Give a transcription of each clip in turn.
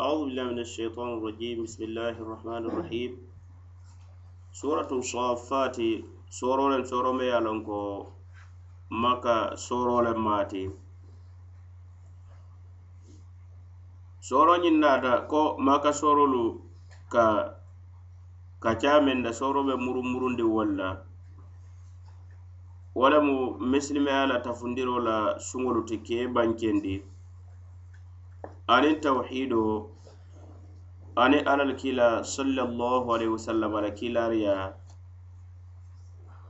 أعوذ بالله من الشيطان الرجيم بسم الله الرحمن الرحيم سورة الصافات سورة لن سورة ميالنكو مكة سورة لن ماتي سورة نيناتا كو مكة سورة لو ka ka camen da soro be muru murundi walla wala mu misilimeya la tafundiro la suŋolu ti ke bankendi aniŋ tawhido ani alal kila sallallahu alaihi wasallam ala kilariya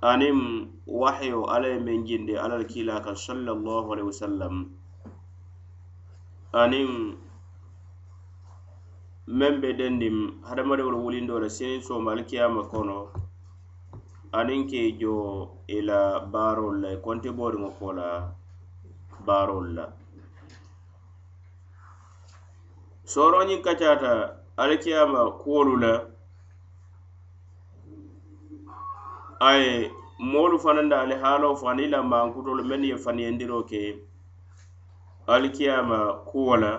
aniŋ wahyo alla ye meŋ jindi alla le kan sallallahu alaihi wasallam aniŋ meŋ be dendim hadamadiŋolu wulindo le siniŋ sooma alikiyama kono aniŋ ke jo i la baarolu la i kontiboriŋo ko la baarolu la. soroñiŋ kacaata alikiyama kuwolu la a ye moolu fanaŋ da alihaaloo fo aniŋ la maankutolu mennu ye faniyendiroo ke. Alikiyama kuwo la.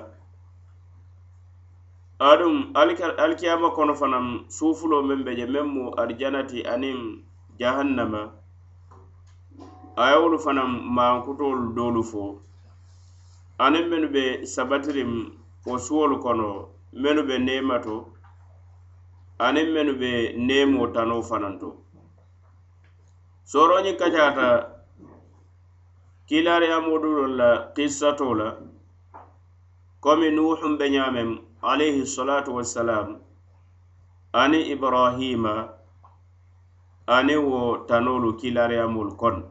Aduŋ alikiyama kono fanaŋ suufuloo meŋ be je meŋ mu arijanati aniŋ jahannama a ye wolu fanaŋ maankutoolu doolu fo. Aniŋ mennu be sabatiriŋ wo suwolu kono mennu be neemato aniŋ mennu be neemoo tanoo fanaŋ to sooroñiŋ kacaata kiilaariyamoodulol la kissato la komi nuhum be ñaameŋ alayhi salatu wassalam ani ibrahima ani wo tanolu kiilaariyamolu kono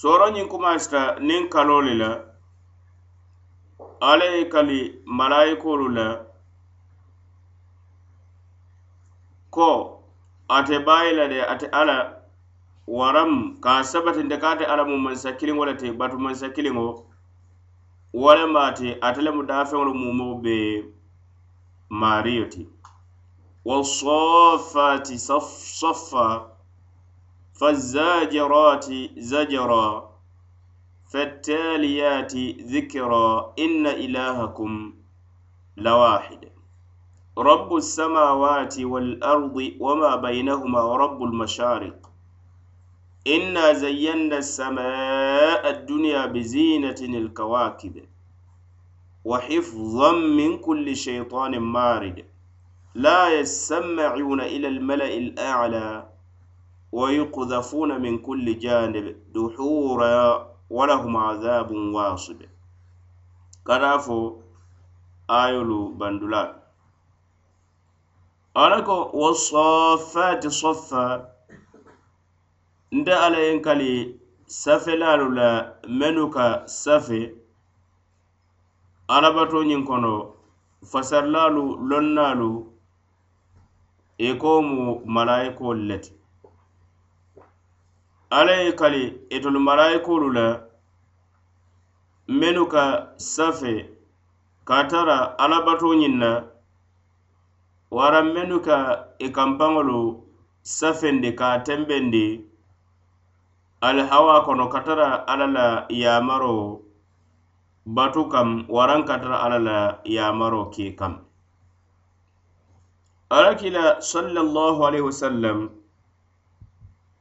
sooroñiŋ kumasita niŋ kaloo la ala ye kali malayikolu la ko ate bayi la de ate ala waram ka sabatinde ka ate ala mu mansa kiliŋo le te batu mansa kiliŋo walema ate ate lemu daafeŋolu mumoo be maariyo ti. Wasofati صف fazajirati فالزاجرات فالتاليات ذكرى إن إلهكم لواحد. رب السماوات والأرض وما بينهما ورب المشارق. إنا زينا السماء الدنيا بزينة الكواكب. وحفظا من كل شيطان مارد. لا يسمعون إلى الملأ الأعلى. ويقذفون من كل جانب دحورا. walahum azabun wasibe kada fo ayolu bandula. Ala ko wasafati soffa nde ala yen kali safelalu la menu ka safe alabato ñin kono fasarlalu lonnalu e i ko mu malayikoolu le ti ala ye kali itolu malayikoolu la mennu ka safe ka tara alabato ñiŋ na wara mennu ka e i kanpaŋolu safendi ka tembendi alihawa kono ka tara alla la yamaro batu kam waran ka tara alla la yamaro ke kam. Alakila sallallahu alaihi wasallam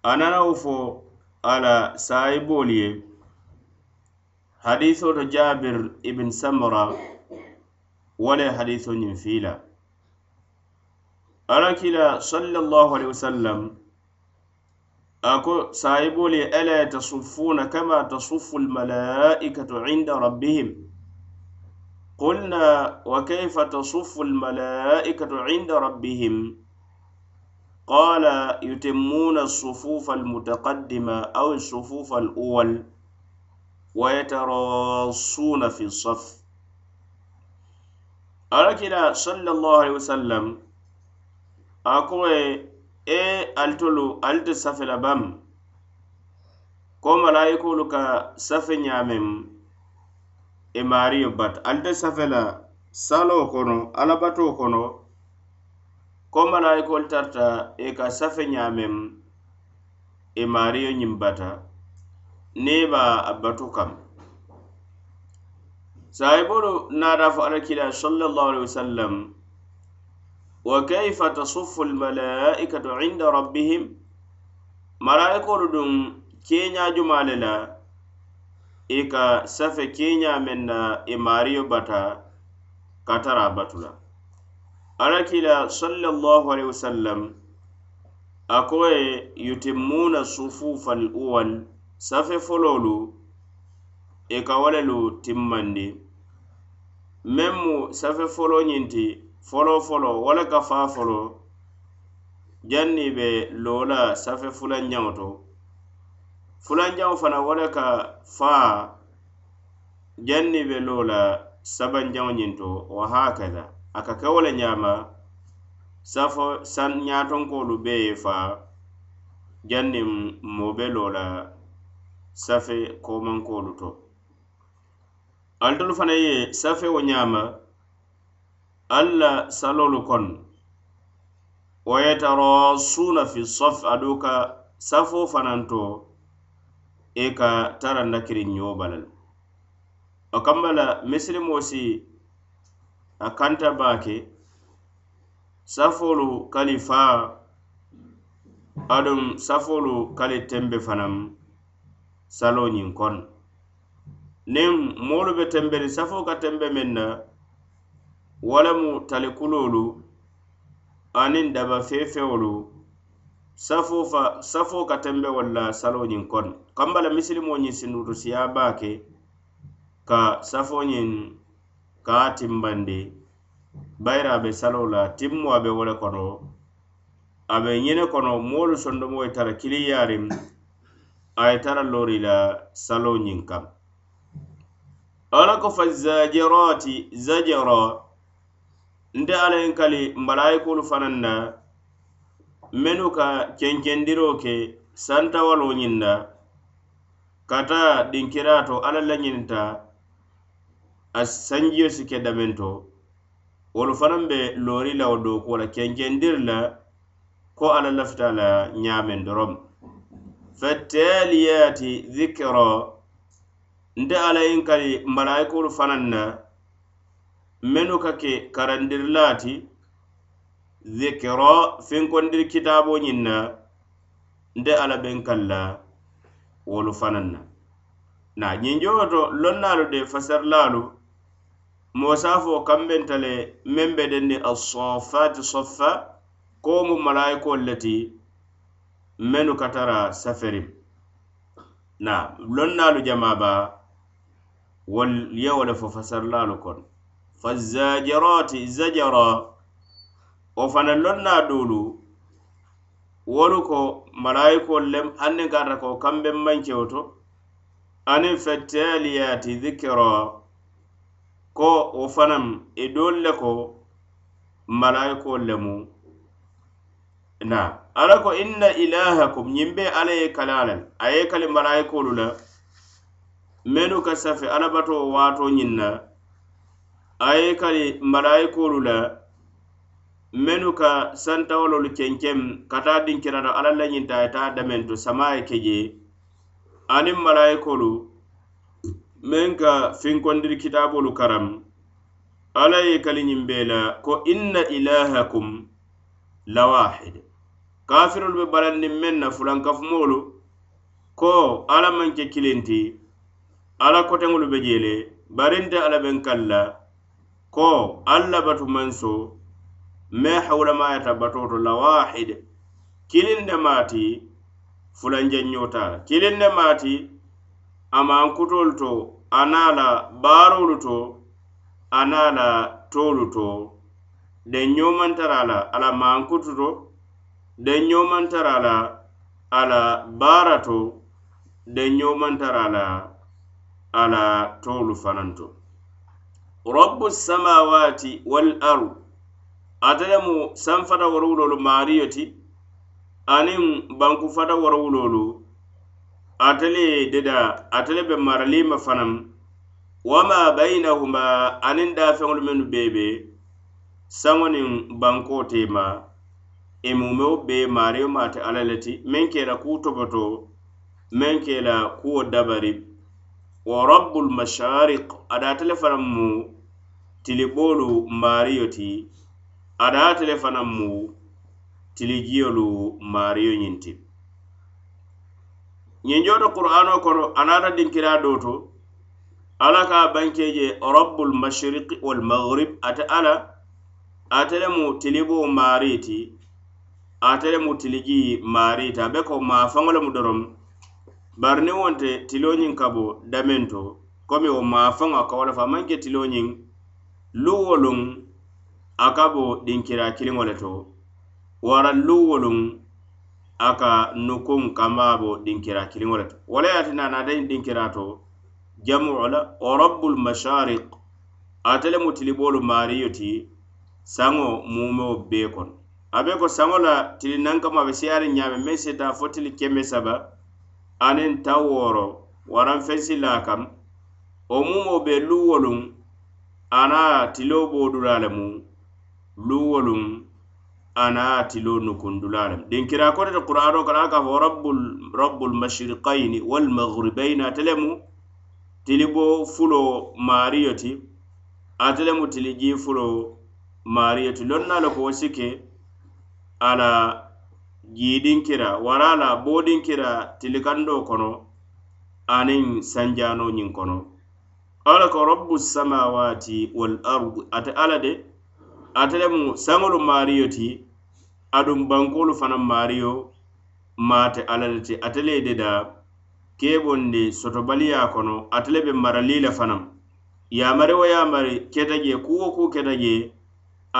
a nana fo ala sahibolu ye حديث جابر ابن سمرة ولا حديث ينفيلا أركلا صلى الله عليه وسلم أكو سايبوا لي ألا تصفون كما تصف الملائكة عند ربهم؟ قلنا وكيف تصف الملائكة عند ربهم؟ قال يتمون الصفوف المتقدمة أو الصفوف الأول. ويتراصون في الصف أركنا صلى الله عليه وسلم أقول إيه ألتلو ألت سفل بام كما لا يقول كسفل نعمم إماريو بات ألت سفل سالو كنو ألباتو كنو ko malayikolu tarta i ka safe ñameŋ i mario ñiŋ ne ba a batu kam sahibolu naata fo alakila sallallahu alaihi wasallam wa kayfa tasuffu almalaikatu inda rabbihim? Malaikolu dun keñajuma le la i ka safe keña men na e i mario bata katara batula alakila sallallahu alaihi wasallam akoye yutimmuna sufufa al uwal safe fololu i e ka wo lelu timmandi. Meŋ mu safe folo ñinti folo folo wala ka faa folo janni be loola safe fulanjaŋo to. Fulanjaŋo fana wala ka faa janni be loola sabanjaŋo ñiŋ to wa hakada. A ka ke wo le ñaama safo san ñaatonkolu bee ye faa janni moo be loola safe komankolu to. Alitolu fana ye safe wo ñaama alla salolu kon. Wa yatarasuna fi saf aduŋ ka safo fananto i e ka taranda kiriŋ ñobalal o kambala misilimo si a kanta baake safolu kali faa adum safolu kali tembe fanam. saloñiŋ kono niŋ moolu be tembeni safo ka tembe meŋ na wo lemu talikuloolu aniŋ daba feefeŋolu safo fa safo ka tembe walla saloñiŋ kono kamba la misilimo ñiŋ sindutusiya baa ke ka safoñiŋ ka a timbandi bayira a be saloo la timmo a be wo le kono a be ñine kono moolu sondomo ye tara kiliyaariŋ a ye tara loori la saloo ñiŋ kaŋ ala ko fa zajirati zajira nte ala yin kali malayikolu fanaŋ na mennu ka kenkendiro ke santawalo ñiŋ na kata dinkira to ala la ñinta a sanjiyo si ke dameŋ to. Wolu fanaŋ be loori la wo dookuwo la kenkendiri la ko ala lafita la ñaameŋ doroŋ fattaliyati dhikra nte alla yin kali malayikolu fanaŋ na mennu ka ke karandirila ti dhikra finkondiri kitaabo ñiŋ na nte alla ben kalla wolu fanaŋ na na ñinjowo to lonnaalu de fasarilaalu moo se a fo kambenta le meŋ be dendi asofati soffa ko mu malayikolu le ti mennu ka tara saferi na lonnaalu jamaba wol ye le fo fasarlaalu kono fazajarati zajara wo fana lonna doolu wolu ko malayikolu lem anniŋ karata ko kambeŋ mankewo to aniŋ fettaaliyati zikira ko wo fanaŋ i e doolu le ko malayikolu lemu na. Ala ko inna ilahakum ñiŋ be alla ye kala a la a ye kali malayikolu e la. Mennu ka safe alabato waato ñiŋ na a ye kali malayikolu e la. Mennu ka santawololu kenkem ka taa dinkirata alla la ñinta a ye taa damento sama ye ke je aniŋ malayikolu e meŋ ka finkondiri kitaabolu karam. Alla ye kali ñiŋ bee la. Ko inna ilahakum lawahid kafirolu be balandin meŋ na fulankafumoolu ko alla maŋ ke kilinti alla koteŋolu be je barinte bari nte alla beŋ kaŋ ko alla batu manso me hawulamayata batoto to lawahid kilinde maati fulanjanñota kilinde de maati amankutolu to ana la baarolu to ana la toolu to de ñomantara la ala mankutu to den ñomantara la ala baara to den ñomantara la ala tolu fanaŋ to. Rabbu samawati wal ard ate lemu sanfata warawulolu maariyo ti aniŋ bankufata warawulolu ate le deda atele be maralima fanaŋ. Wama bainahuma aniŋ dafeŋolu mennu bee be saŋo niŋ banko tema E i be bee mate ala alla le ti meŋ kela ku toboto meŋ kela kuwo dabari. Wa rabbul masharik ada tele fanaŋ mu tiliboolu maario ti ada tele fanaŋ mu tilijiyolu maario ñiŋ ti ñiŋ jooto qur'ano kono anaata dinkira doto ala ka banke je rabbul mashriqi wal maghrib ate ala ate le mu tiliboo maarii ti atele mu tiliji maarita be ko maa faŋo lemu dorom bari ni wonte tiloñiŋ ka bo dameŋ to komi wo maa faŋo a ka wo le fa maŋ ke tiloñiŋ luwoluŋ a ka bo dinkira kiliŋo le to. Wara luwoluŋ a ka nukuŋ kamba bo dinkira kiliŋo le to. Wo le ye a tinna naata ñiŋ dinkira to jamuo la wa rabbul mashariq ate le mu tiliboolu maariyo ti saŋo mumeo bee kono a be ko saŋo la tili nankama a be seyaariŋ ñaame meŋ seta fo tili keme saba aniŋ taŋ wooro waraŋ fensi la kam. Wo mumo be luwoluŋ ana tiloo boodula lemu luwoluŋ ana tiloo nukundulaa lemu dinkira kote te qur'ano kana a ka fo rabbul rabbul mashriqaini wal maghribaini ate lemu tili bo fulo maariyo ti ate lemu tili jii fulo maariyo ti loŋ naa le ko wo sike ala jiidinkira wara la boodinkira tilikandoo kono aniŋ sanjaanoo ñiŋ kono. Ala ko rabbu samawati wal ardi ate ala de ate lemu saŋolu maariyo ti aduŋ bankolu fanaŋ maariyo maate ala le ti. Ate le de daa keebondi sotobaliya kono ate le be marali le fanaŋ yamari wo yamari keta je kuwo ku keta je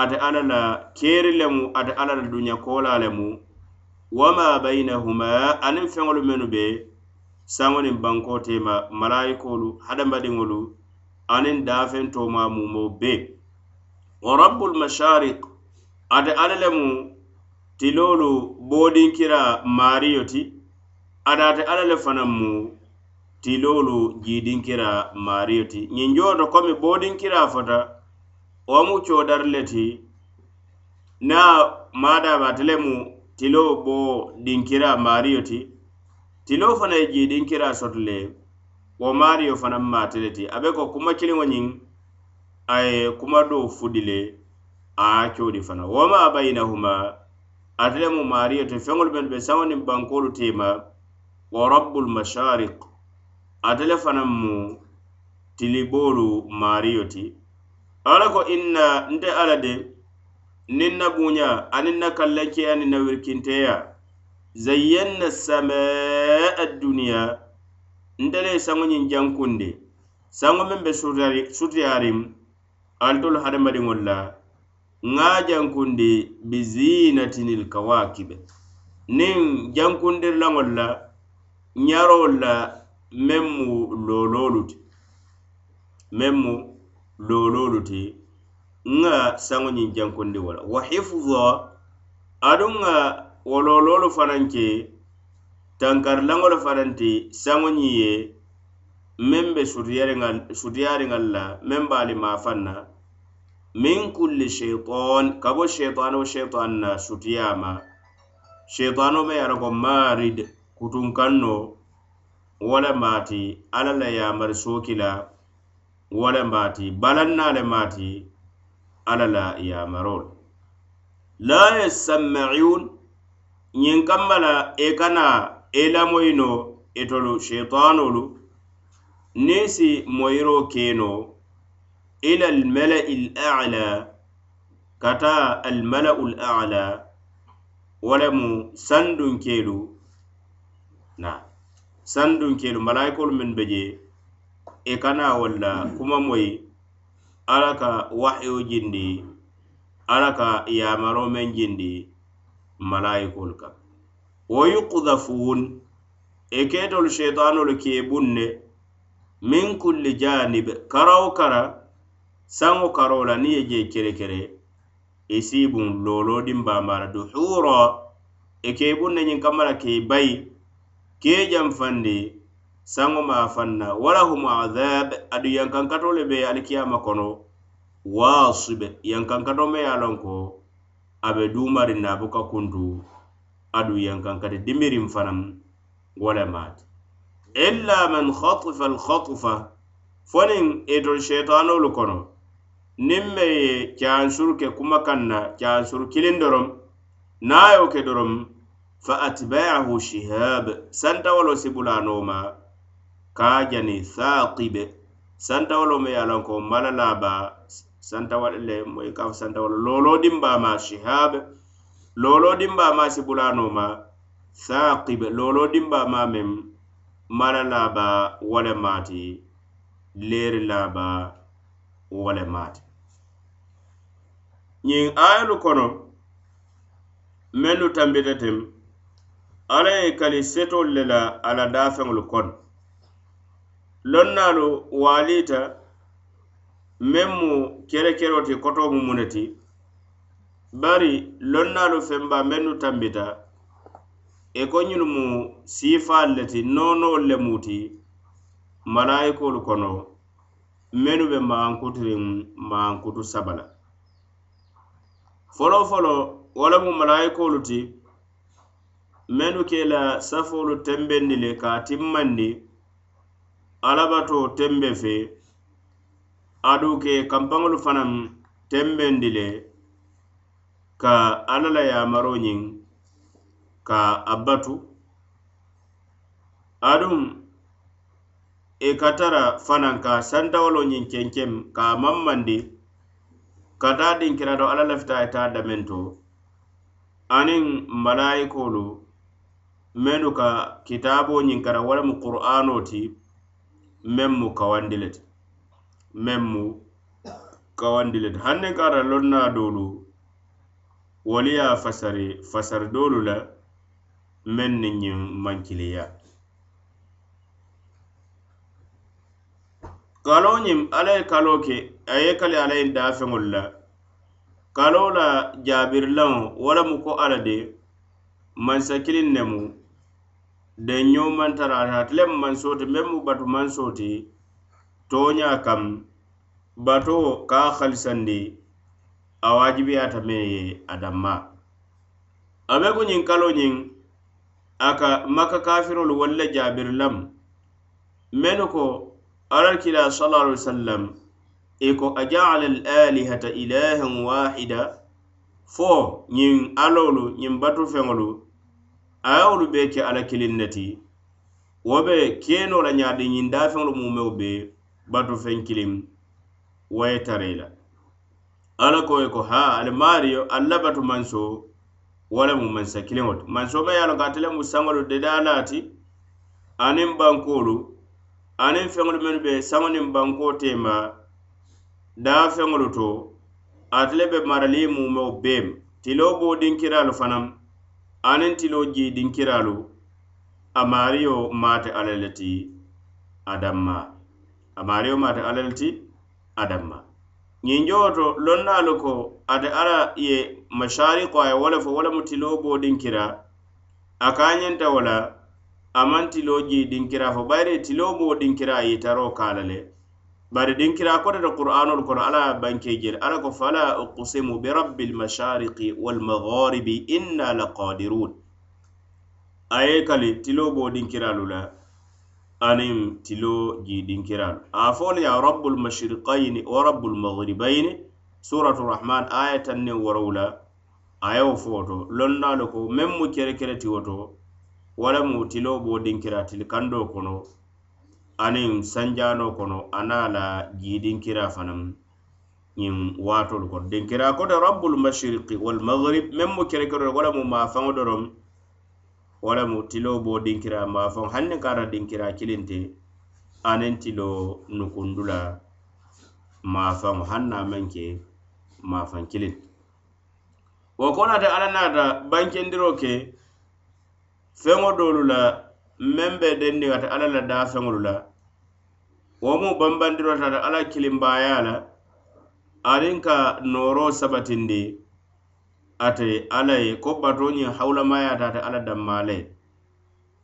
ate alla la keeri lemu ate alla la duña koola lemu wama bainahuma aniŋ feŋolu mennu be saŋo niŋ banko tema malayikolu hadamadiŋolu aniŋ daafeŋ toma mumo be. Wa rabbul masharik ate alla lemu tilolu boodinkira maariyo ti ada ate alla le fanaŋ mu tilolu jiidinkira maariyo ti ñiŋ joto komi boodinkira fota wo mu coodari le ti na a ate le mu tiloo bo dinkira mario ti. Tilo fana ye jii dinkira soto le wo mario fana maate le ti abe ko kuma kiliŋo ñiŋ a ye kuma do fudi le a codi fana. Woma bainahuma bayinahuma ate le mu mario ti feŋolu men be saŋo niŋ bankoolu teema wa rabbul masharik ate le fanaŋ mu tiliboolu maario ti. ala ko inna nte ala de niŋ na buɲa aniŋ na kallankeya niŋ na wirkinteya. Zayyanna samaa duniya nte le saŋo ñiŋ jankundi saŋo meŋ be sutiyariŋ alitolu hadamadiŋol la ŋa jankundi bizinatinil kawakibe. Niŋ jankundirlaŋol la ñarowol la meŋ mu loololu ti. Meŋ mu loololu ti nga saŋo ñiŋ jankundi wala. Wa hifuza aduŋ ŋa wo looloolu fanaŋ ke tankarilaŋolu fanaŋ ti saŋo ñiŋ ye meŋ be sutiyariŋal la meŋ be ali maafaŋ na min kulli sheitan ka bo sheitano sheitan na sutiyama. Sheitano me ye ko marid kutunkanno wo le maati alla la yamari sooki wo le maati balanna le maati alla la yamarol la yasammaun ñiŋ kamma la i e kana e i lamoyi no itolu e sheitanolu niŋ si moyiro keno ila almalai lala kata almalau lala wo lemu sandunkelu na sandunkelu malaikolu minnu be je i kana walla kuma moyi alla ka wahiyo jindi alla ka yamaro men jindi malayikol ka. Wo yuqdafun i e ketolu sheitanolu ke bunne min kulli janib karawo kara saŋo karo la niŋ ye je kerekere i siibun looloo dinbambara duhura i e ke bunne ñiŋ kamma la ke bayi ke janfandi saŋo ma fanna walahum adhab adu yankankato le be alikiyama kono waasibe yankankato me ye a loŋ ko a be duumari na buka kuntu adu yankankati dimirin fanaŋ wo le maati. Illa man khatifa alkhatifa fonin itol shetanolu kono nin me ye caansuru ke kuma kanna na kilin dorom nayo ke dorom fa atbaahu shihab santawalo sibulanoma kajani saakibe santawolo me ye a loŋ ko mala laaba santawala le moyi ka fo santawala looloo dimbaama shihabe lolo dimbaama sibulaanooma saakibe looloo dimbaama meŋ mala laaba wo le maati leeri laaba wo le ñiŋ ayolu kono mennu tambita tem alla ye kali setolu le la a la daafeŋolu kono lonnaalu waaliita meŋ mu kerekero ti koto mu mune ti bari lonnaalu fenba mennu tambita e ko ñunu mu siifaalu le ti noonoolu le mu ti malayikolu kono mennu be maankutiriŋ maankutu saba la folo folo wo lemu malayikolu ti mennu ke la safoolu tembendi le ka a timmandi alabato tembe fe adu ke kampaŋolu fanaŋ tembendi le ka alla la yamaro ñiŋ ka a batu aduŋ i ka tara fanaŋ ka santawolo ñiŋ kenkem ka a mammandi ka taa dinkirato alla lafita ye taa dameŋ to aniŋ malayikolu mennu ka kitaabo ñiŋ kara walamu qur'ano ti meŋ mu kawandi le ti meŋ mu kawandi le ti hanne ka ata loŋ na doolu wolu ye fasari fasari doolu la meŋ ni ñiŋ mankiliya. Kaloo ñiŋ alla ye kaloo ke a ye kali alla ye daafeŋolu la. Kaloo la jaabirilaŋo wo lemu ko alla de mansa kiliŋ ne mu denño maŋ tara ate le mu mansoo meŋ mu batu mansoo ti tooña kam bato ka a halisandi a waajibiyata meŋ ye a danma a be ku ñiŋ kaloo ñiŋ a ka maka kafirolu wolu le jaabiri lamu mennu ko alal kila sala ali wasallam i ko ajaala al alihata ilahan wahida fo ñiŋ alolu ñiŋ batu feŋolu a ye wolu bee ke ala kiliŋ ne ti wo be keenoo la ñaadi ñiŋ daafeŋolu mumeo be batu feŋ kiliŋ wo ye tara i la alla ko ye ko ha ali maario alla batu manso wo le mu mansa kiliŋo ti manso ma ye a loŋ ko ate le mu saŋolu dedaa laa ti aniŋ bankoolu aniŋ feŋolu mennu be saŋo niŋ bankoo teema daafeŋolu to ate le be marali mumeo beema tiloo boo dinkiraalu fanaŋ aniŋ tiloo jiidinkiraalu a maario maate alla le ti adamma. A maario maate alla le ti adamma. Ñiŋ jowo to lonnaalu ko ate alla ye mashariko a ye wo le fo wo lemu tiloo boo dinkira a ka ñenta wo la a maŋ tiloo jii dinkira fo bayiri tiloo boo dinkira a yitaroo ka la le bari dinkira kotata qur'anol kono ala ye banke jele ala ko fala uqsimu birabbi lmashariki walmagharibi inna laqadirun a ye kali tilo bo dinkiralu la aniŋ tilo ji dinkiralu a folu ya rabbul mashriqayni wa rabbul maghribayni suratu rahman aya tanne worow la a ye wo foto lonnaalu ko meŋ mu kerekeretiwo to wala mu tilo bo dinkira tili kando kono aniŋ sanjano kono ana la jiidinkira fanaŋ ñiŋ waatolu kono. Dinkira kote rabbul mashriqi wal maghrib meŋ mu kerekero wo lemu maafaŋo dorom wo lemu tiloo bo dinkira maafaŋo hanni kata dinkira kilinti aniŋ tiloo nukundu la maafaŋo haŋ na meŋ ke maafaŋ kilin. Wo konate alla naata bankendiro ke feŋo doolu la meŋ be dendiŋata alla la daafeŋolu la. Wo mu bambandirotata alla kilimbaaya la. Aniŋ ka nooroo sabatindi ate alla ye ko bato ñiŋ hawulamayata ate alla danmaa le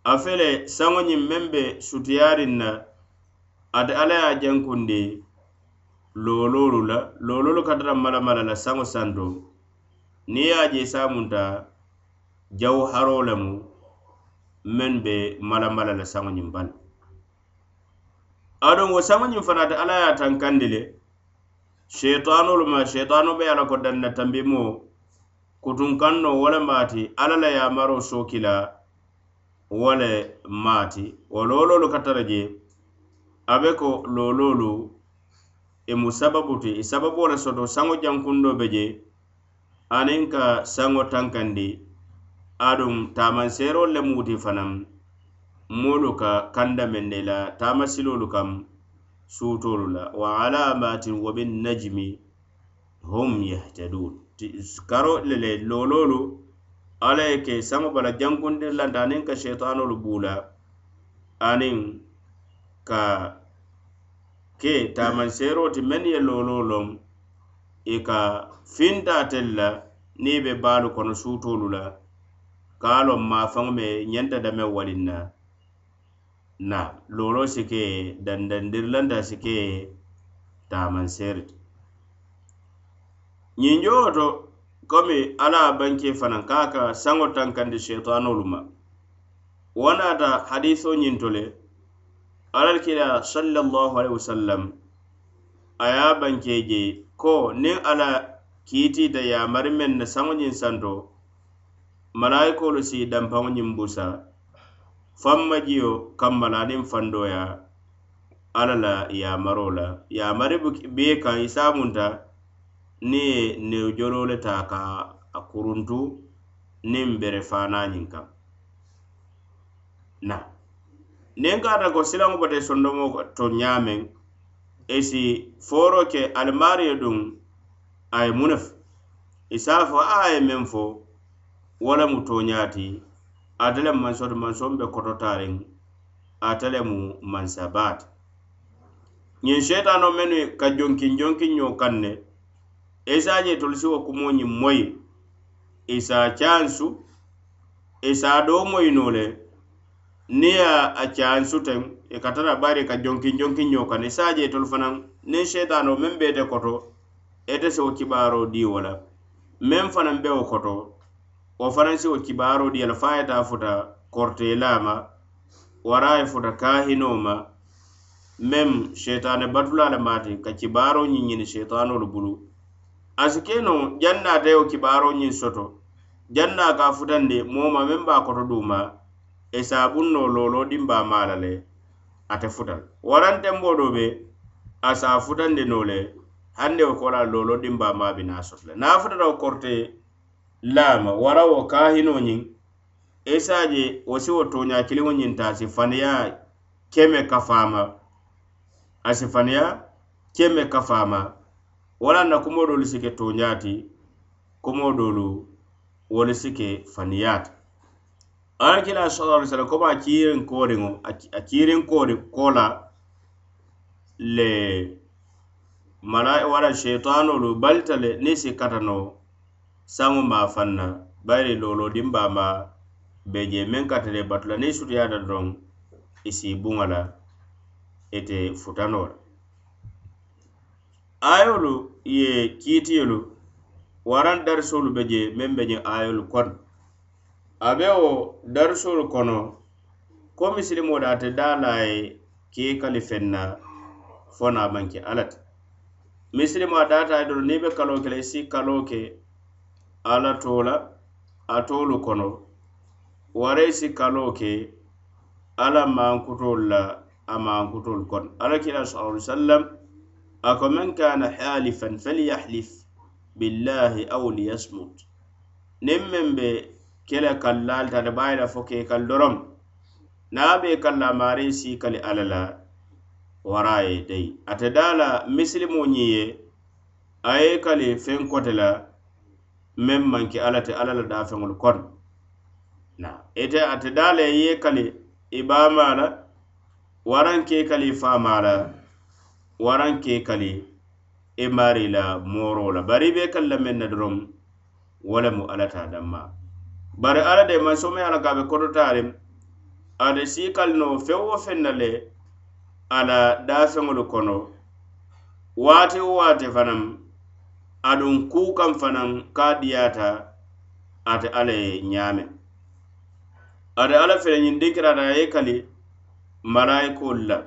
a fele saŋo ñiŋ meŋ be sutiyaariŋ na ate alla ye a jankundi looloolu la. Looloolu ka tara malamala la saŋo santo. Niŋ ye a je saamunta jawharoo lemu. men be malambala la saŋo ñiŋ bala. Aduŋ wo saŋo ñiŋ fanaŋ alla ye a tankandi le sheitanolu ma sheitano be ala ko danna tambimo kutun kanno wo le maati alla la yamaro sookila wo le maati. Wo loololu ka tara je a be ko loololu i mu sababu ti i sababu le soto saŋo jankundo be je aniŋ ka saŋo tankandi aɗum taamanseerolu le muti fanaŋ moolu ka kanda mende la taamasiloolu kam suutoolu la wa alamatin wa bin najmi hum yahtadun. Karo lele looloolu alla ye ke saŋo bala jankundir lanta aniŋ ka sheitanolu buula aniŋ ka ke tamanseero ti meŋ ye looloo loŋ i e ka fintatel la niŋ i be baalu kono suutolu la ka a loŋ maafaŋo me ñenta dame waliŋ na. Na looloo si ke dandandirilanta si ke tamanseeri ti ñiŋ joo to komi alla a banke fanaŋ ka a ka saŋo tankandi sheitanolu ma wo naata hadisoo ñiŋ to le alal kila sallallahu alaihi wasallam aya banke je ko nin ala kiti da ya mari men na sango nyin santo malayikolu si danpaŋo ñiŋ busa famma jiyo kammala aniŋ fandoya alla la yamaro la. Yamari bee kaŋ i se munta niŋ ye newujoloo le taa ka a kuruntu niŋ bere faanaa ñiŋ kaŋ. Na. Niŋ kaata ko silaŋo bota sondomo to ñaameŋ i si fooro ke alimaario duŋ a ye munefu i se a fo a ye meŋ fo wo lemu toñaati ate lemu mansoto mansoŋ be kototariŋ ate lemu mansabaati ñiŋ seetano mennu e, ka jonkin jonkin ñoo kaŋ ne isa e ñe tolisiwo kumo ñiŋ moyi isa e cansu isa doo moyinoo le niŋ ye a cansu teŋ i ka tara bari ka jonkin jonkin ñoo kaŋ isa je tolu fanaŋ niŋ seetano meŋ be ite koto ite se wo kibaaroo dii wo la meŋ fanaŋ be wo koto wo fanaŋ siwo kibaaroo diyala fo a ye taa futa korteelaa ma wara a ye futa kaahinoo ma meŋ sheetaane batulaa le maati ka kibaaroo ñiŋ ñini sheetaanoolu bulu. A si ke noo jaŋ na ate wo kibaaroo ñiŋ soto jaŋ na ka futandi moo ma meŋ be a koto duuma e saabuŋ noo looloo dimbaa maa la le ate futal le do be a se a futandi noo le hande wo koolaa looloo dimbaa maa bi naa soto le niŋ a futata wo korte lama warawo kahino kaahino esaje isaa je wo si kiliŋo ñiŋ ta si faniya keme kafaama a si faniya keme kafaama wala na kumo doolu si ke tooña ti kumo doolu wolu si ke alakila sallallahu alaihi wasallam komo a kiiriŋ kooriŋo a kiiriŋ koori ko le mala wala sheitanolu balita le niŋ si kata noo saŋo maafaŋ na bayiri loolodinbaa ma be je meŋ ka tara i batu niŋ sutuyaata doroŋ i si buŋa la ite futanoo la ayolu ye kiitiyolu waran darisolu be je meŋ be je ayolu kono a be wo darisolu kono ko misilimo da ate daa la ye kee kali feŋ na fo naa maŋ ke alla ti misilimo a daata ye doro niŋ i be kaloo ke la i si kaloo ke ala tola atolu kono. Waraysi kalo ke ala mankutol la a mankutol kono ala kila sallallahu sallam a ko man kana halifan falyahlif billahi aw liyasmut. Niŋ meŋ be kele kallaal tata baayila fo ke kal dorom na be kalla mari si kali alala waraye dai ye dayi ate daa la misilimoo ñiŋ kali fen kote la meŋ maŋ ke alla te alla la daafeŋolu kono na ite ate daa ye kali i baamaa la waraŋ ke kali i faamaa la waraŋ ke kali i maari la mooroo la. Bari i be kali la meŋ na doroŋ wo lemu alla ta danma. Bari alla de maŋ someya la ka a be kototaariŋ ate sii kali noo feŋ wo feŋ na le ala daafeŋolu kono. Waati wo waati fanaŋ aduŋ kukaŋ fanaŋ ka diyata ate alla ye ñaame. Ate alla fele ñiŋ dinkirata a ye kali malayikolu la.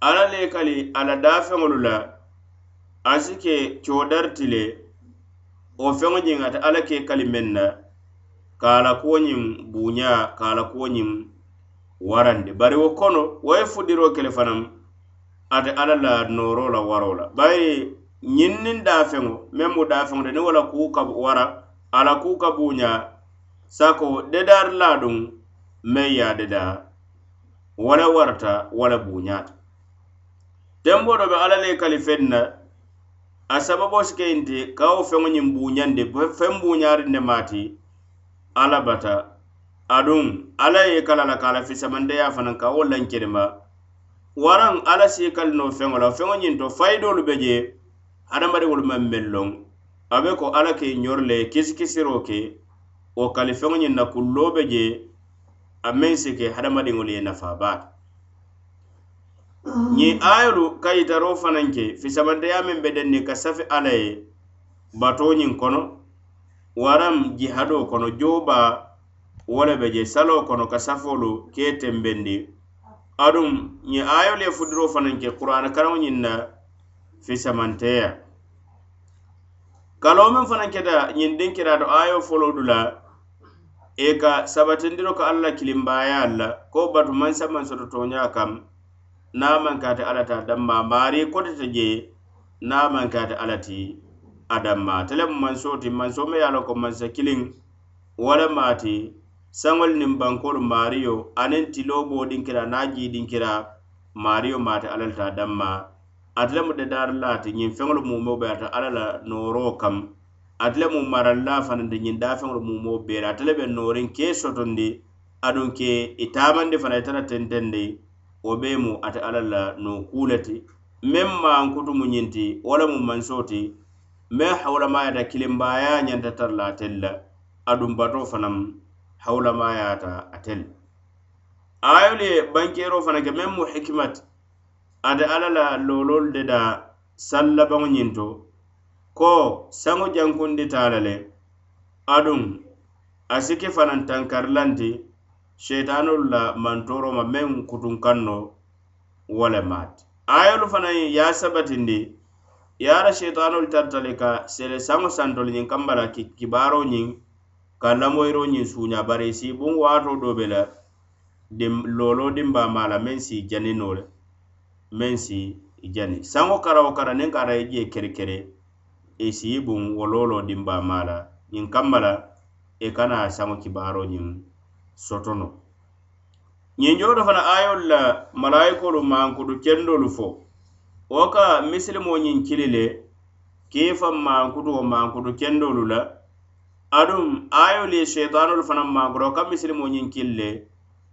Alla le kali ala dafeŋolu la asi ke codarti le wo feŋo ñiŋ ate alla ke kali meŋ na ka a la kuwo ñiŋ buuña ka a la kuwo ñiŋ warandi bari wo kono wo ye fudiroo kele fanaŋ ate alla la nooro la waro la. Bari ñiŋ niŋ dafeŋo meŋ mu dafeŋo de niŋ wo la kuu ka wara ala kuu ka buuña sako dedaari la duŋ meŋ ye a dedaa wo le warata wo le buuñata tembo do be ala le kali feŋ na a sababo si ke nti ka wo feŋo ñiŋ buuñandi feŋ buuñaari ne maati alla bata. Aduŋ alla ye kala la ka a la fisamandeya fanaŋ ka wo lankenema waraŋ alla si kali no feŋo la feŋo ñiŋ to fayidoolu be je hadamadiŋolu maŋ meŋ loŋ a be ko alla ke ňoru le kisikisiro ke wo kalifeŋo ñiŋ na kulloo be je a meŋ si ke hadamadiŋolu ye nafaa baata ñiŋ ayolu ka yitaroo fanaŋ ke fisamanteya meŋ be denni ka safi alla ye batoo ñiŋ kono waraŋ jihadoo kono joobaa wo le be je saloo kono ka safolu ke tembendi. Aduŋ ñiŋ ayolu ye fudiroo fanaŋ ke qur'ana karaŋo ñiŋ na fisamanteya kalo kaloo meŋ fanaŋ keta ñiŋ diŋ ayo foloo du la e ka sabatindiro ka alla kilimbaya la ko batu mansa maŋ soto toña kam niŋ a alla ta damma mari kotete je niŋ a alla ti a damma te lemu manso ti mansoo me ye ko mansa kiliŋ wala mati saŋol nin bankolu maario aniŋ tilo bo dinkira na ji dinkira maario maate alla ta damma. ate lemu de daarila ti ñiŋ feŋolu mumeo be ata alla la nooroo kam ate le mu maralla fanandi ñiŋ daafeŋolu mumeo beela ate le be nooriŋ kee sotondi aduŋ ke i fana itara tentendi wo bee mu ate alla la noo kuu le ti. Meŋ maankutu mu ñiŋ ti wo le mu mansoo ti meŋ hawulamaayata kilimbaaya ñanta tara la atel la. Aduŋ batoo fanaŋ hawulamaayata atel ayolu ye bankeeroo fana ke meŋ mu hikimati ate alla la loololu de da sallabaŋo ñinto ko saŋo jankundita la le aduŋ a si fanaŋ tankarilanti sheitanolu la mantoro ma meŋ kutuŋ kaŋ no wo le maati ayolu fanaŋ ye a sabatindi ye ala sheitanolu tarta le ka sele saŋo santolu ñiŋ kamba la kibaaro ñiŋ ka lamoyiro ñiŋ suuña bari si buŋ waato do be la dim lolo dimba maa la meŋ si janinoo le. meŋ si jani. Saŋo kara e e wo kara niŋ kara i je kerekere i si i buŋ wololo dimbama la ñiŋ kamma la i kana saŋo kibaaro ñiŋ sotono. Ñiŋ jooto fana ayolu la malayikolu mankutu kendolu fo. Wo ka misilimo ñiŋ kili le kei faŋ mankutu wo mankutu kendolu la aduŋ ayolu ye sheitanolu fanaŋ mankutu wo ka misilimo ñiŋ kili le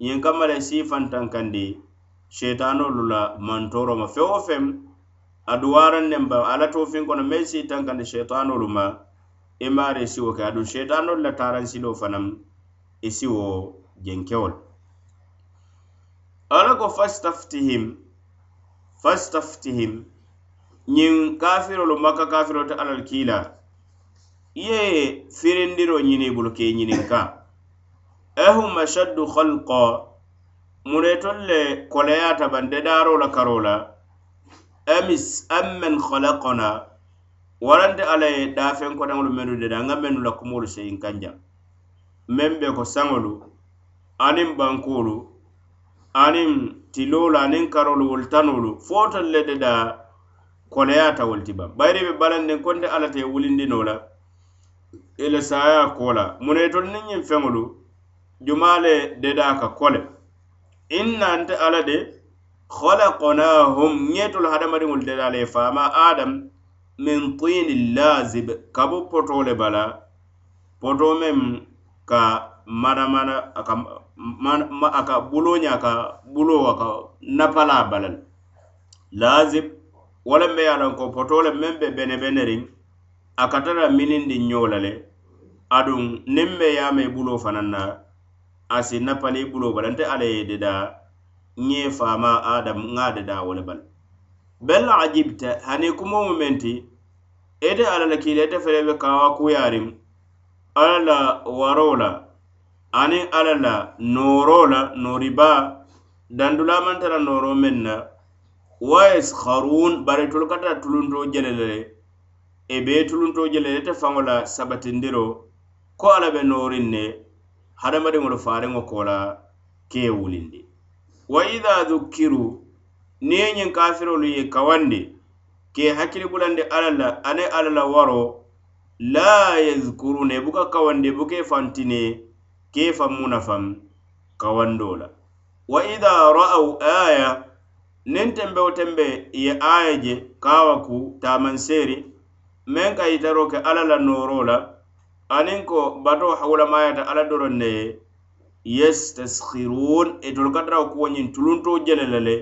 ñiŋ kamma la e sii fantankandi sheitanolu la mantoroma feŋ wo feŋ adu nem ba alla to kono meŋ si tankandi sheitanolu e ma i maari i siwo ke aduŋ sheitanolu la taransilo fanaŋ i e siwo jenkewo le alla ko fastaftihim fastaftihim ñiŋ kafirolu makka kafiro te alal le kiila ye firindiro ñini bulu ke ñininka ehum ashaddu khalqa muretol le koleyata bande daaro la karo la amis ammen khalaqana warante ala ye dafen kotaŋolu menu de da ŋa mennu la kumolu seyin kanja. Meŋ be ko saŋolu aniŋ bankolu aniŋ tilolu aniŋ karolu wolu tanolu fotolu le de da koleyata wolu ti baŋ bayiri be balandin konte alla te wulindino la i saya kola la muna niŋ ñiŋ feŋolu juma le dedaa ka kole. inna nte ala de khalaqnahum ŋetolu hadamadiŋolu de ala ye faama adam min tini lazib kabu poto le bala poto meŋ ka manamana aka ma, aka bulo ña ka bulo aka napala bala lazib wala be yalan ko poto le meŋ be benebene a ka tara minindi ñoo la le aduŋ niŋ me ye a fanaŋ na asinna pali bulo balante nte alla ye deda ŋe faama adam ŋa deda wo bal. Bala bel ajibta hani kumo mu menti ite alla la kile ite fele be kawa kuyaariŋ ala la waro la aniŋ alla la nooro la nooriba dandulamanta la nooro meŋ na wa yaskharun bari tolu kata tulunto jelele e be tulunto jelele te faŋo la sabatindiro ko ala be noorin ne hadamadiŋolu faariŋo ko la kee wulindi wa ida dukkiru niŋ ye ñiŋ kafirolu ye kawandi ke hakkili bulandi alla la ane alla la waro la yazkuruna i buka kawandi i buke fantine ke fammu nafaŋ kawando la wa ida ra'aw aya niŋ tembe tembe ye aya je kawa ku tamanseeri meŋ ka yitaro ke alla la nooro la aniŋ ko bato hawulamayata alla doroŋ ne ye yestaskhirun itolu e ka tara kuwo ñiŋ tulunto jele le le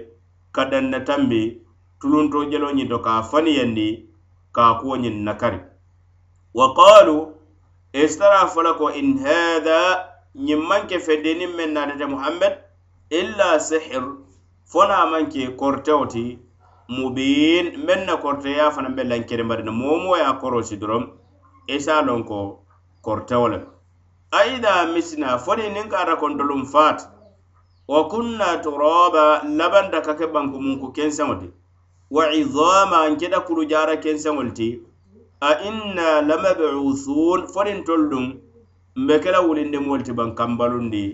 ka danna tambi tulunto jelo ñiŋ to ka faniyandi ka kuwo ñiŋ nakari. Wa qalu istara fola ko in hada ñiŋ maŋ ke fedeniŋ meŋ naatete muhammad illa sihir fo na maŋ ke kortewo ti mubin meŋ na korteya fanaŋ be lankerimbari na moo moo ye a korosi doroŋ isa lon ko kortewo le aida misina foni niŋ ka ata kontolum faati wa kunna turaba labanta ka ke banku munku kenseŋo ti. Wa idama nkeda kurujara kenseŋol ti. A inna lamabuthun foniŋ tollu duŋ mbe kela wulindimol ti ban kambalundi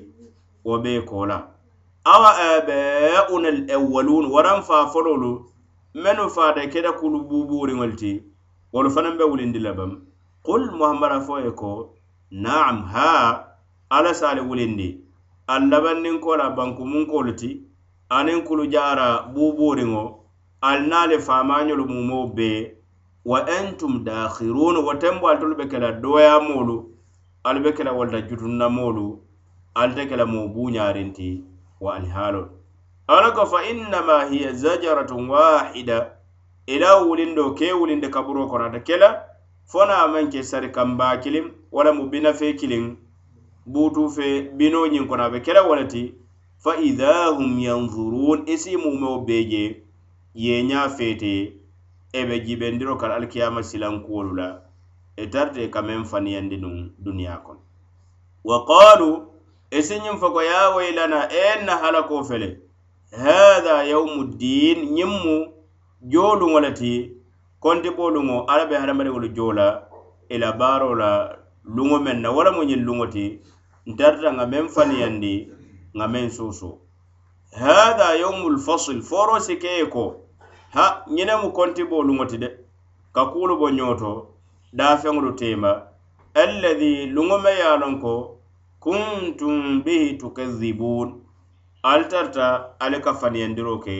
wo be kola. Awa abauna al awwalun waran fa fololu menu faata keda kulu buburiŋol ti wolu fanaŋ be wulindi le qul muhammada fo ye ko naam ha alla sali wulindi al labanninkola bankumunkoolu ti aniŋ kulu jaara buubuuriŋo ali naale faamañolu mumoo be wa antum dakhirun wo tembo ali tolu be kela dooyaamoolu ali be kela walta jutunnamoolu ali te kela moo buuñaarinti wa alihaalolu ala ko fa innama hiya zajaratun wahida ila wulindo ke wulinde kaburo kono ate kela fona man ke sari kambaa kiliŋ walamu binafee kiliŋ buutu fe binoo ñiŋ kono a be kela wo le ti fa ida hum yanzurun isi mu mo beje ye nya fete e be jibendiro kala alikiyama silankuwolu la e tarte kamen faniyandi nun duniya kon. Wa qalu isi nyin fa ko ya waylana enna halako fele hadha yawmuddin nyimmu jolu mu konti boolu ŋo alla be hadamadiŋolu joo e la i la baaro la luŋo meŋ na wo lemu ñiŋ luŋo ti ntarita ŋa meŋ faniyandi ŋa meŋ suusuu hada yawmul fasil foro si keye ko ha ñine mu konti booluŋo ti de ka kuulu bo ñooto daafeŋolu teema alladhi luŋo me ye a loŋ ko kuntum bihi tukazibun ali tarta ali ka faniyandiro ke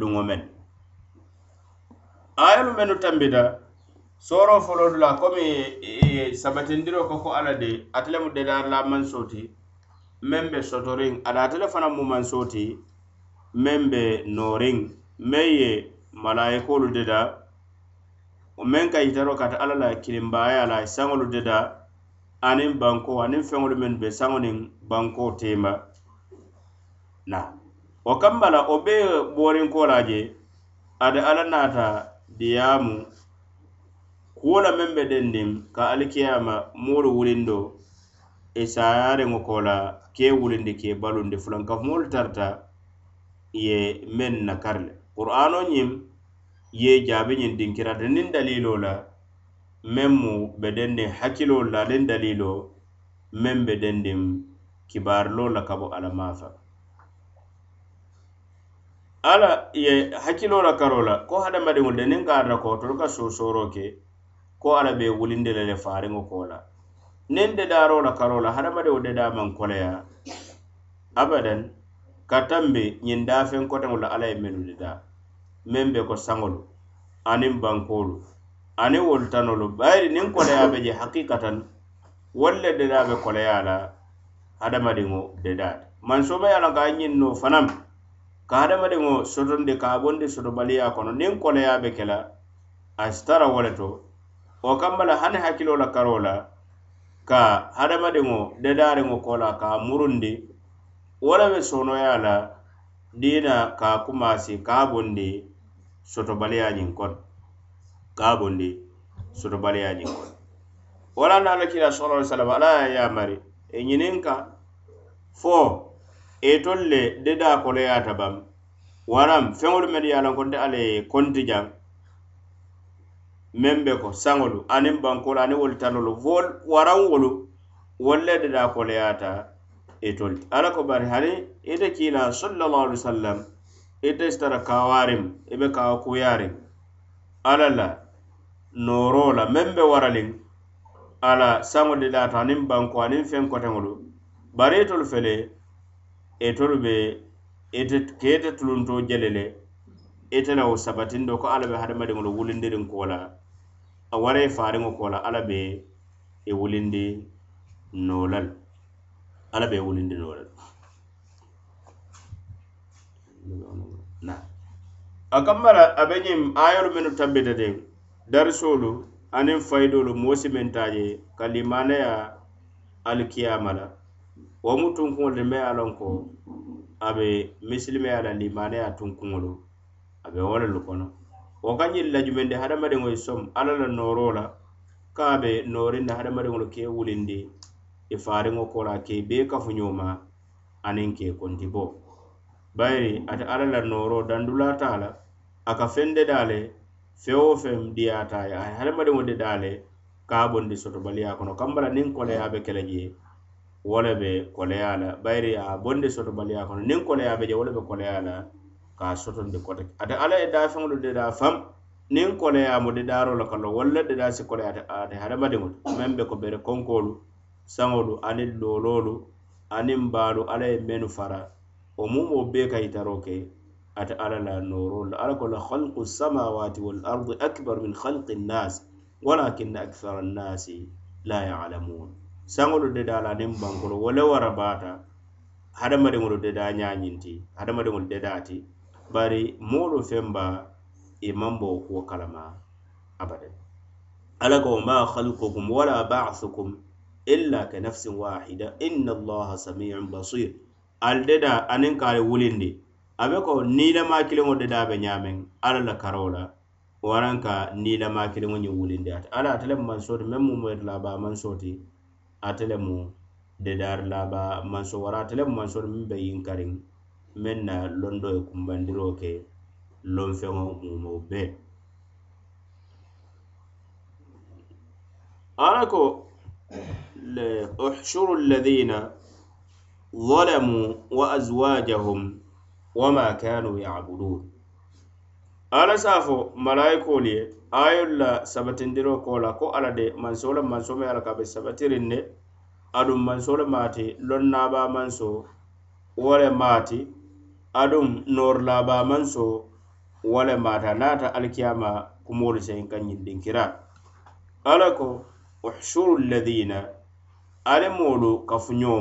luŋo meŋ. ayolu mennu tambita soro folodu la komi e, e, sabatindiro ko ko ala de ate lemu dedarla manso ti meŋ be sotoriŋ. Ada atele fana mu manso ti meŋ be nooriŋ. Meŋ ye malayikolu deda meŋ ka yitaro kata ala la kilimbaya la saŋolu deda aniŋ banko aniŋ feŋolu mennu be saŋoniŋ banko tema na. Wo kambala wo be boorinko la je ada ala naata diyaamu kuwo la meŋ be dendiŋ ka alikiyama moolu wulindo e i saayaariŋo ko la ke wulindi ke balundi fulankafumoolu tarata i ye meŋ nakari le qur'ano ñiŋ ye jaabi ñiŋ dinkirata niŋ dalilo la meŋ mu be dendiŋ hakkilolu la aniŋ dalilo meŋ be dendiŋ kibaariloolu la ka bo ala maafa ala ye hakkilo la karo la ko hadamadiŋolu de niŋ ka a ko tolu ka soosooroo ke ko ala be wulindi le le faariŋo ko la. Niŋ dedaaro la karo la hadamadiŋo dedaa maŋ koleya abadan ka tambe ñiŋ daafeŋ koteŋo la ala ye mennu dedaa meŋ be ko saŋolu aniŋ bankoolu aniŋ wolu tanolu bayiri niŋ koleya be je hakkikatan wolu le dedaa be koleya la hadamadiŋo dedaata mansoo be ye a la ka a ñiŋ noo fanaŋ. ka hadamadiŋo sotondi ka a bondi sotobaliya kono niŋ koleya be ke la a sitara wo le to. Wo kamba la hani hakkilo la karo la ka hadamadiŋo dedaariŋo ko la ka a murundi wo le be sonoya la diina ka a kumasi ka a bondi sotobaliya ñiŋ kono ka a bondi sotobaliya ñiŋ kono wala na ala kila sallallahu alaihi wasallam ala ya yamari e ñinin fo etol le deda koloyaata bam waram feŋolu mennu ye a loŋ ko nte alla ye konti jaŋ meŋ be ko saŋolu aniŋ bankolu aniŋ wolu talolu wol waraŋ wolu wolu le dedaa koloyaata itol e ala ko bari hani ite kiila sallallahu alaihi wasallam ite sitara kawarim be kawa kuyarim ala la nooro la meŋ be waraliŋ ala saŋo de aniŋ banko aniŋ feŋ koteŋolu bari e itolu fele etolu be ete keete tulunto jele le ite la wo sabatindo ko alla be hadamadiŋolu wulindiriŋ ko la a wara e i faariŋo ko la alla be i e wulindi noo la alla be i e wulindi noo la a kambala a be ñiŋ ayolu minnu tambita teŋ darisolu aniŋ fayidolu moo si meŋ taa je ka limaneya alikiyama la wo mu tunkuŋolu le be a loŋ ko a be misilimeya la limaneya tunkuŋolu a be wo lelu kono. Wo ka ñiŋ lajumendi hadamadiŋo ye somu alla la nooroo la ka a be noorinna hadamadiŋolu ke wulindi i faariŋo ko la ke bee kafu ñooma aniŋ ke konti bo. Bayiri ate alla la nooroo dandulaata la a ka feŋ dedaa le feŋ wo feŋ diyaata ye. A ye hadamadiŋo dedaa le ka a bondi sotobaliya kono. Kambala niŋ koleyaa be kele je wo le be koleya la bayiri a bondi sotobaliya kono niŋ koleya be je wo le be koleya la ka a sotondi kote ate alla ye daafeŋolu dedaa fam niŋ koleya mu dedaaro la kalo wolu le dedaa si koleya ate, hadamadiŋo meŋ be ko bere konkoolu saŋolu aniŋ looloolu aniŋ baalu alla ye mennu fara wo mumo bee ka yitaro ke ate alla la noorolu la alla ko la halqu samawati wal ardi min halqi nnas walakinna akthara nnasi la yalamun saŋolu deda la aniŋ bankolu wo le wara baata hadamadiŋolu deda ñañinti hadamadiŋolu dedaati bari moolu femba i maŋ bo kuwo kalama abada alla ko ma halqukum wala ba'thukum illa ka nafsin wahida inna allaha samiun basir. Al deda aniŋ ka ali wulindi abe ko niilama kiliŋo deda be ñameŋ alla la karo la waraŋ ka niilama kiliŋo ñiŋ wulindi ate alla ate lemu mansooti meŋ mu moyita laba mansooti ate lemu dedaari laba manso wara ate lemu mansooti meŋ be yinkariŋ meŋ na londo ye kumbandiro ke lonfeŋo mumo bee alla ko uḥshuru alladhina ظلموا وأزواجهم وما كانوا يعبدون ala safo a malayikolu ye ayolu la sabatindiro ko la ko ala de manso la manso me ala ka be sabatirin ne adum manso le maati lonnaba manso wo le adum nor laba manso wo le maata naata alikiyama kumoolu seŋ ka ñindinkira ala ko uhshuru lladina ale moolu kafuñoo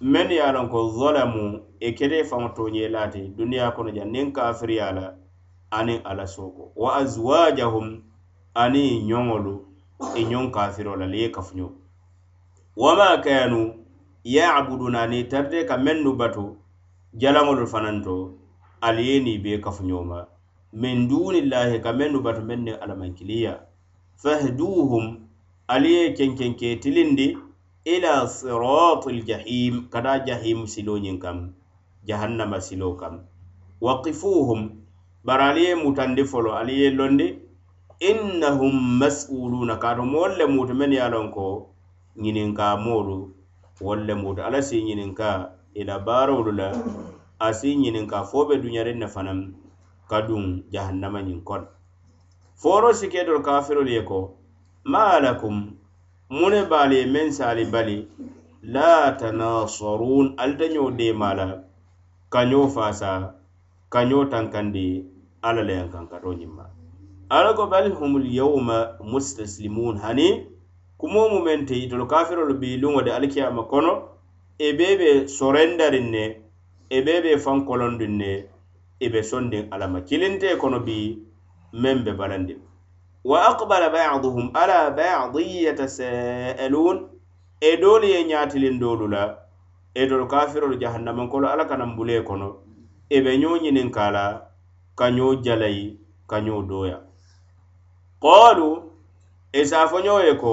men ye a loŋ ko zalamu e kete faŋo toñe laati duniya kono jaŋ niŋ kafiriya la aniŋ ala sooko wa azwajahum aniŋ ñoŋolu i e ñoŋ kafiro la le ye kafuño wama kanu yabuduna ni tarde ka mennu batu jalaŋolu fanaŋ to ali ye niŋ bee kafuño ma min dunillahi ka mennu batu meŋ ne alamankiliya fahduhum ali ye kenkenke tilindi ila siratil jahim kada jahim silo ñiŋ kam jahannama silo kam. Waqifuhum bari ali ye mutandi folo ali ye londi innahum mas'uluna kaatu moolu le mutu men ye lon ko ñininka moolu wolu le mutu alla si ñininka ila baarolu la a si ñininka fo be duñarin ne fanaŋ ka duŋ jahannama ñiŋ kono foro si ke kafirolu ye ko ma lakum mune baali ye meŋ saali bali la tanasarun alita ñoo deema la kañoo faasa kañoo tankandi alla le yankankato ñiŋ ma alla ko bal humul yawma mustaslimun hani kumo mu meŋ te itolu kafirolu bi luŋo de alikiyama kono e bee be sorendarin ne e bee be fankolondiŋ ne e be sondin alla ma kilinte kono bi meŋ be balandin. Wa aqbala baduhum ala badin yatasaalun e doolu ye ñaatilin doolu la e etolu kafirolu jahannaman kolo alla kanan bulee kono e be ñoo ñinin ka kañoo jalayi kañoo dooya. Qalu isafoñoo e ye ko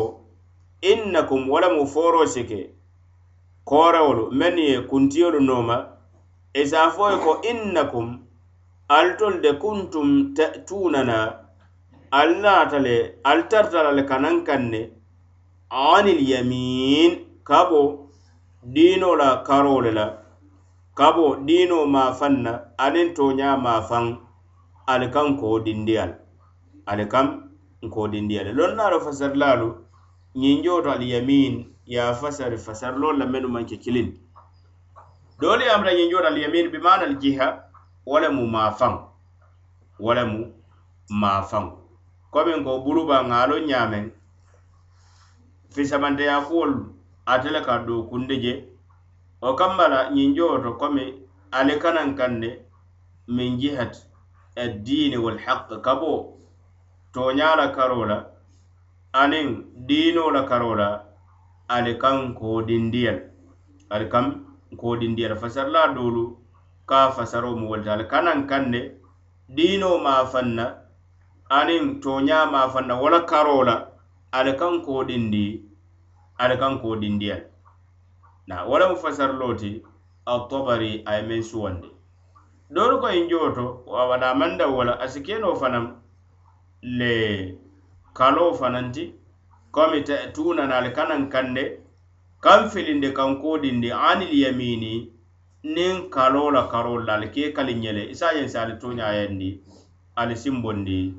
innakum walamu fooroo si ke koorewolu mennu ye kuntiyolu nooma e isafo ye ko innakum altol de kuntum ta'tunana ali naata le ali tartala le kanaŋ kaŋ ne anil yamin kabo diino la karole la kabo diino maafaŋ na aniŋ tooñaa maafaŋ ali kaŋ dindiyal ali kam nkoodindiyale lonnaalo fasarilalu ñiŋ jooto ali yamin ye a fasari fasarilolu la mennu maŋ ke kiliŋ doolu ye a muta yamin bi maana al jiha wo mu maafaŋ wo le mu maafaŋ komin ko buluba ŋaalo ñaameŋ fisamanteya kuwolu ate le ka dookunde je. O kambala la ñiŋ komi ali kanan kaŋ ne min jihati addini walhaq kabo toñala karola anin dinola karola ali kan kodindiyal ali kaŋ kodindiyal fasarla dolu ka fasaro mu wolta ali kanan kanne dino diinoo maafaŋ na aniŋ tooñaa maafaŋ na wo la karoo la ali kaŋ koodindi ali kaŋ koodindiya na wala mu fasariloo ti altabari a ye meŋ suwandi doolu ko in jeo to a wadaamanda wo la a si kenoo fanaŋ le kaloo fanaŋ ti komi ta'tunanaal kanaŋ kande kaŋ filindi kaŋ koodindi anil yamini niŋ kaloo la karol la ali ke kali ñele isa i se yensi ali tooñayandi ali simbondi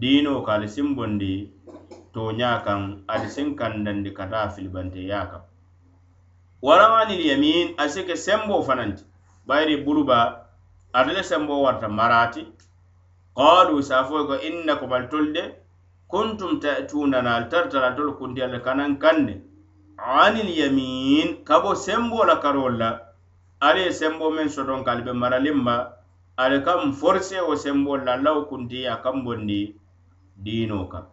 diino ka ali simbondi tooña kaŋ ali siŋ kandandi ka taa filibanteya kaŋ waraŋ anil yamin a si ke semboo fanaŋ ti bayiri buruba ate le sembo warta marati qalu safoye ko innakum al tol de kuntum ta'tunana al tartala tol kunti alla kanan kanne anil yamin kabo sembo la. Karolla ale ye sembo men soton ka ali be maralin ma. Ale kam forse wo sembo la law kunti a kam bondi dino kam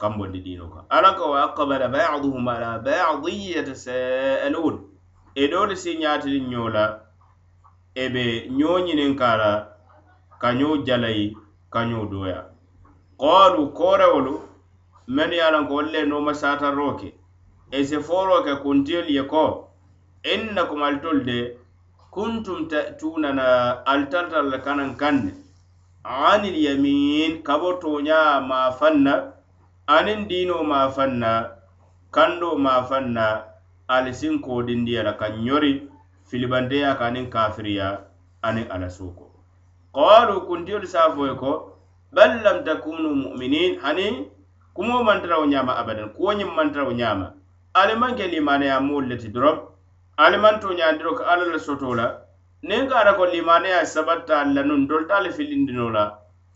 kam bondi dino kam ala ko aqbala ba'dhum ala ba'dhi yatasaalun e dole si nyaatili nyola e be ɲoo ɲinin kara ka ɲoo jalayi ka doya. Qalu korewolu menu ye a lanko wolu le nooma sataro ke e se foro ke kuntiyolu ye ko innakum alitolu de kuntum ta'tunana alitantar kanan kanne. Anil yamin kabo toña ma fanna anin diino ma fanna kando ma fanna ali sinkodindiya la kan ɲori filibanteya ka aniŋ kafiriya aniŋ ala suuko qawalu kuntiyolu se ko bal lam takunu muminin. Hani kumo mantarawo wo abadan kuwo ñiŋ mantara wo ñaama ali maŋ ke limaneya moolu le ti doroŋ ali maŋ ka alla la soto la niŋ ka ata ko limaneya sabatta ali la nuŋ dolta ali filindino la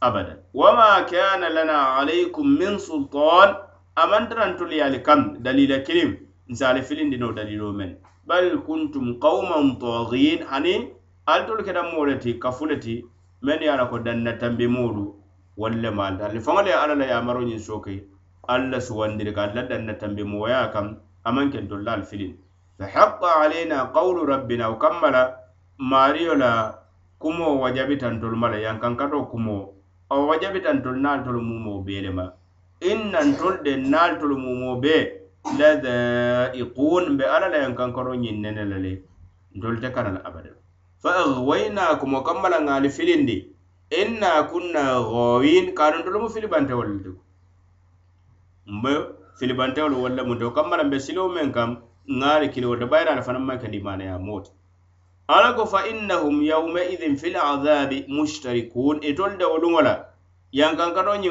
abadan wama kana lana alaykum min sultan amantarantolu ye ali kaŋ dalila kilim nsa ali filindino dalilo men. bal kuntum qauman tagin hani alitolu keta moleti kafuleti men kafu ye a ko danna tambi moolu walle maalta ali faŋo le ye alla la yamaro ñiŋ soke alla la suwandiri ka alla danna tambi mooya kam amaŋ kentolla ali filin. Fa haqa alayna qawlu rabbina wo kammala la la kumo wajabitantolu mala yankankato kumo awo wajabitantolu naalitolu mumo belema le ma. Innantolu de naalitolu mumo bee la dhaiqun mbe alla la yankankaro ñiŋ nene la le te kara la fa aghwaynakum o kamma la ŋaali filindi inna kunna ghawin kaatu ntolu mu filibantewol le tiku mbe filibantewolu walla munte o kamma la mbe siliwo meŋ kam ŋaali kiliwol te bayira ala fanaŋ maŋ ke limanaya moo ti ala ko fa innahum yawmaidin fil azabi mushtarikun itolu de wo luŋo la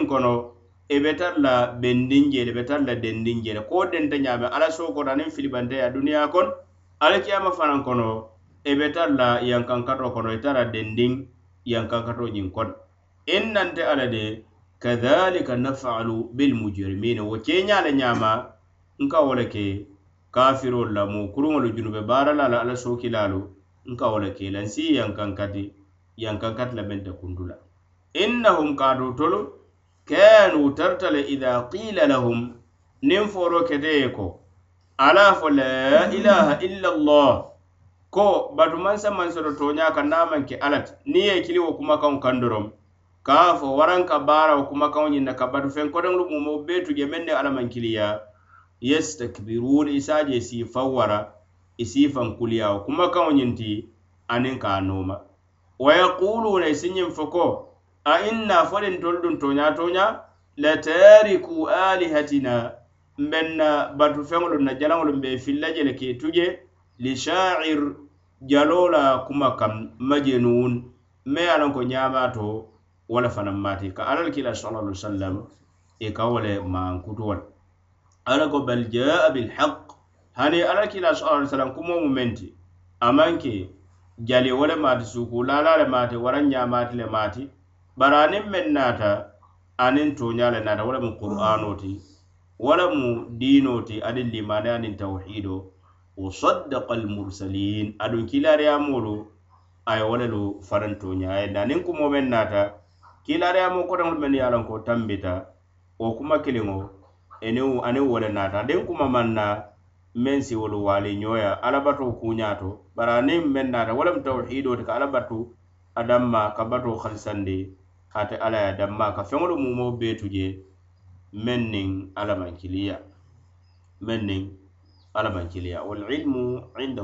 kono E i be tar la bendin jele be tar la dendin jele ko denta ñaame ala sokoto aniŋ filibanteya duniya kon alakiyama fanaŋ kono e i be tar la yankankato kono i tara dendin yankankato ñiŋ kono in nante ala de kadhalika nafalu bilmujrimina wo keña le ñama nka wo le ke kafirol la mu kuruŋolu junube baarala la ala sookilalu nka wo le ke lansi yankankati yankankati la meŋ te kundu la. Innahum kaatu tolu kanu tartale ida qila lahum niŋ foro keteye ko ala fo la ilaha illallah ko batu mansa mansoro toña ka namanke alat ke alla ti niŋ ye kiliwo kumakaŋo kaŋ dorom ka fo waranka ka baarawo kumakaŋo ñiŋ na ka batu feŋ koteŋolu mumo bee je meŋ ne alla maŋ kiliya yestakbiruun i si fawara wara i si faŋ kuliyawo kumakaŋo ñiŋ ka noma wa yaquluna i si fo ko a inna foden tol ɗum toña toña la tariku alihatina. Mbenna batu feŋolu na jalaŋolu be filla jele ke tuje li sha'ir jalola kuma kam majenun me ye lon ko ñamato wala fanaŋ mati ka alal kila sallallahu alaihi wasallam e ka wole mankutuwal. Ala ko bal jaa bilhaq hani alal kila sallallahu alaihi wasallam kumo mu menti amanke jali wala mati suku lala le mati waran ñamati le mati bari aniŋ meŋ naata aniŋ tooñaa le naata wo lemu qur'anoo ti wo lemu diinoo ti aniŋ limane aniŋ tawhido wo saddaka almursalin aduŋ kiilaariyamoolu a ye wo le lu fanaŋ tooña a ye aniŋ kumoo meŋ naata kiilaariyamo kotaŋolu mennu ye a loŋ ko tambita wo kuma kiliŋo eniŋ aniŋ wo le naata aniŋ kuma maŋ na meŋ si wolu waaliñooya alabatoo kuuñaa to bari aniŋ meŋ naata wo lemu tawhidoo ti ka alabatu adamma ka batoo halisandi ate ala ye damma ka feŋolu mumo beetu je meŋ niŋ alla maŋ kiliya meŋ niŋ alla maŋ kiliya walilmu inda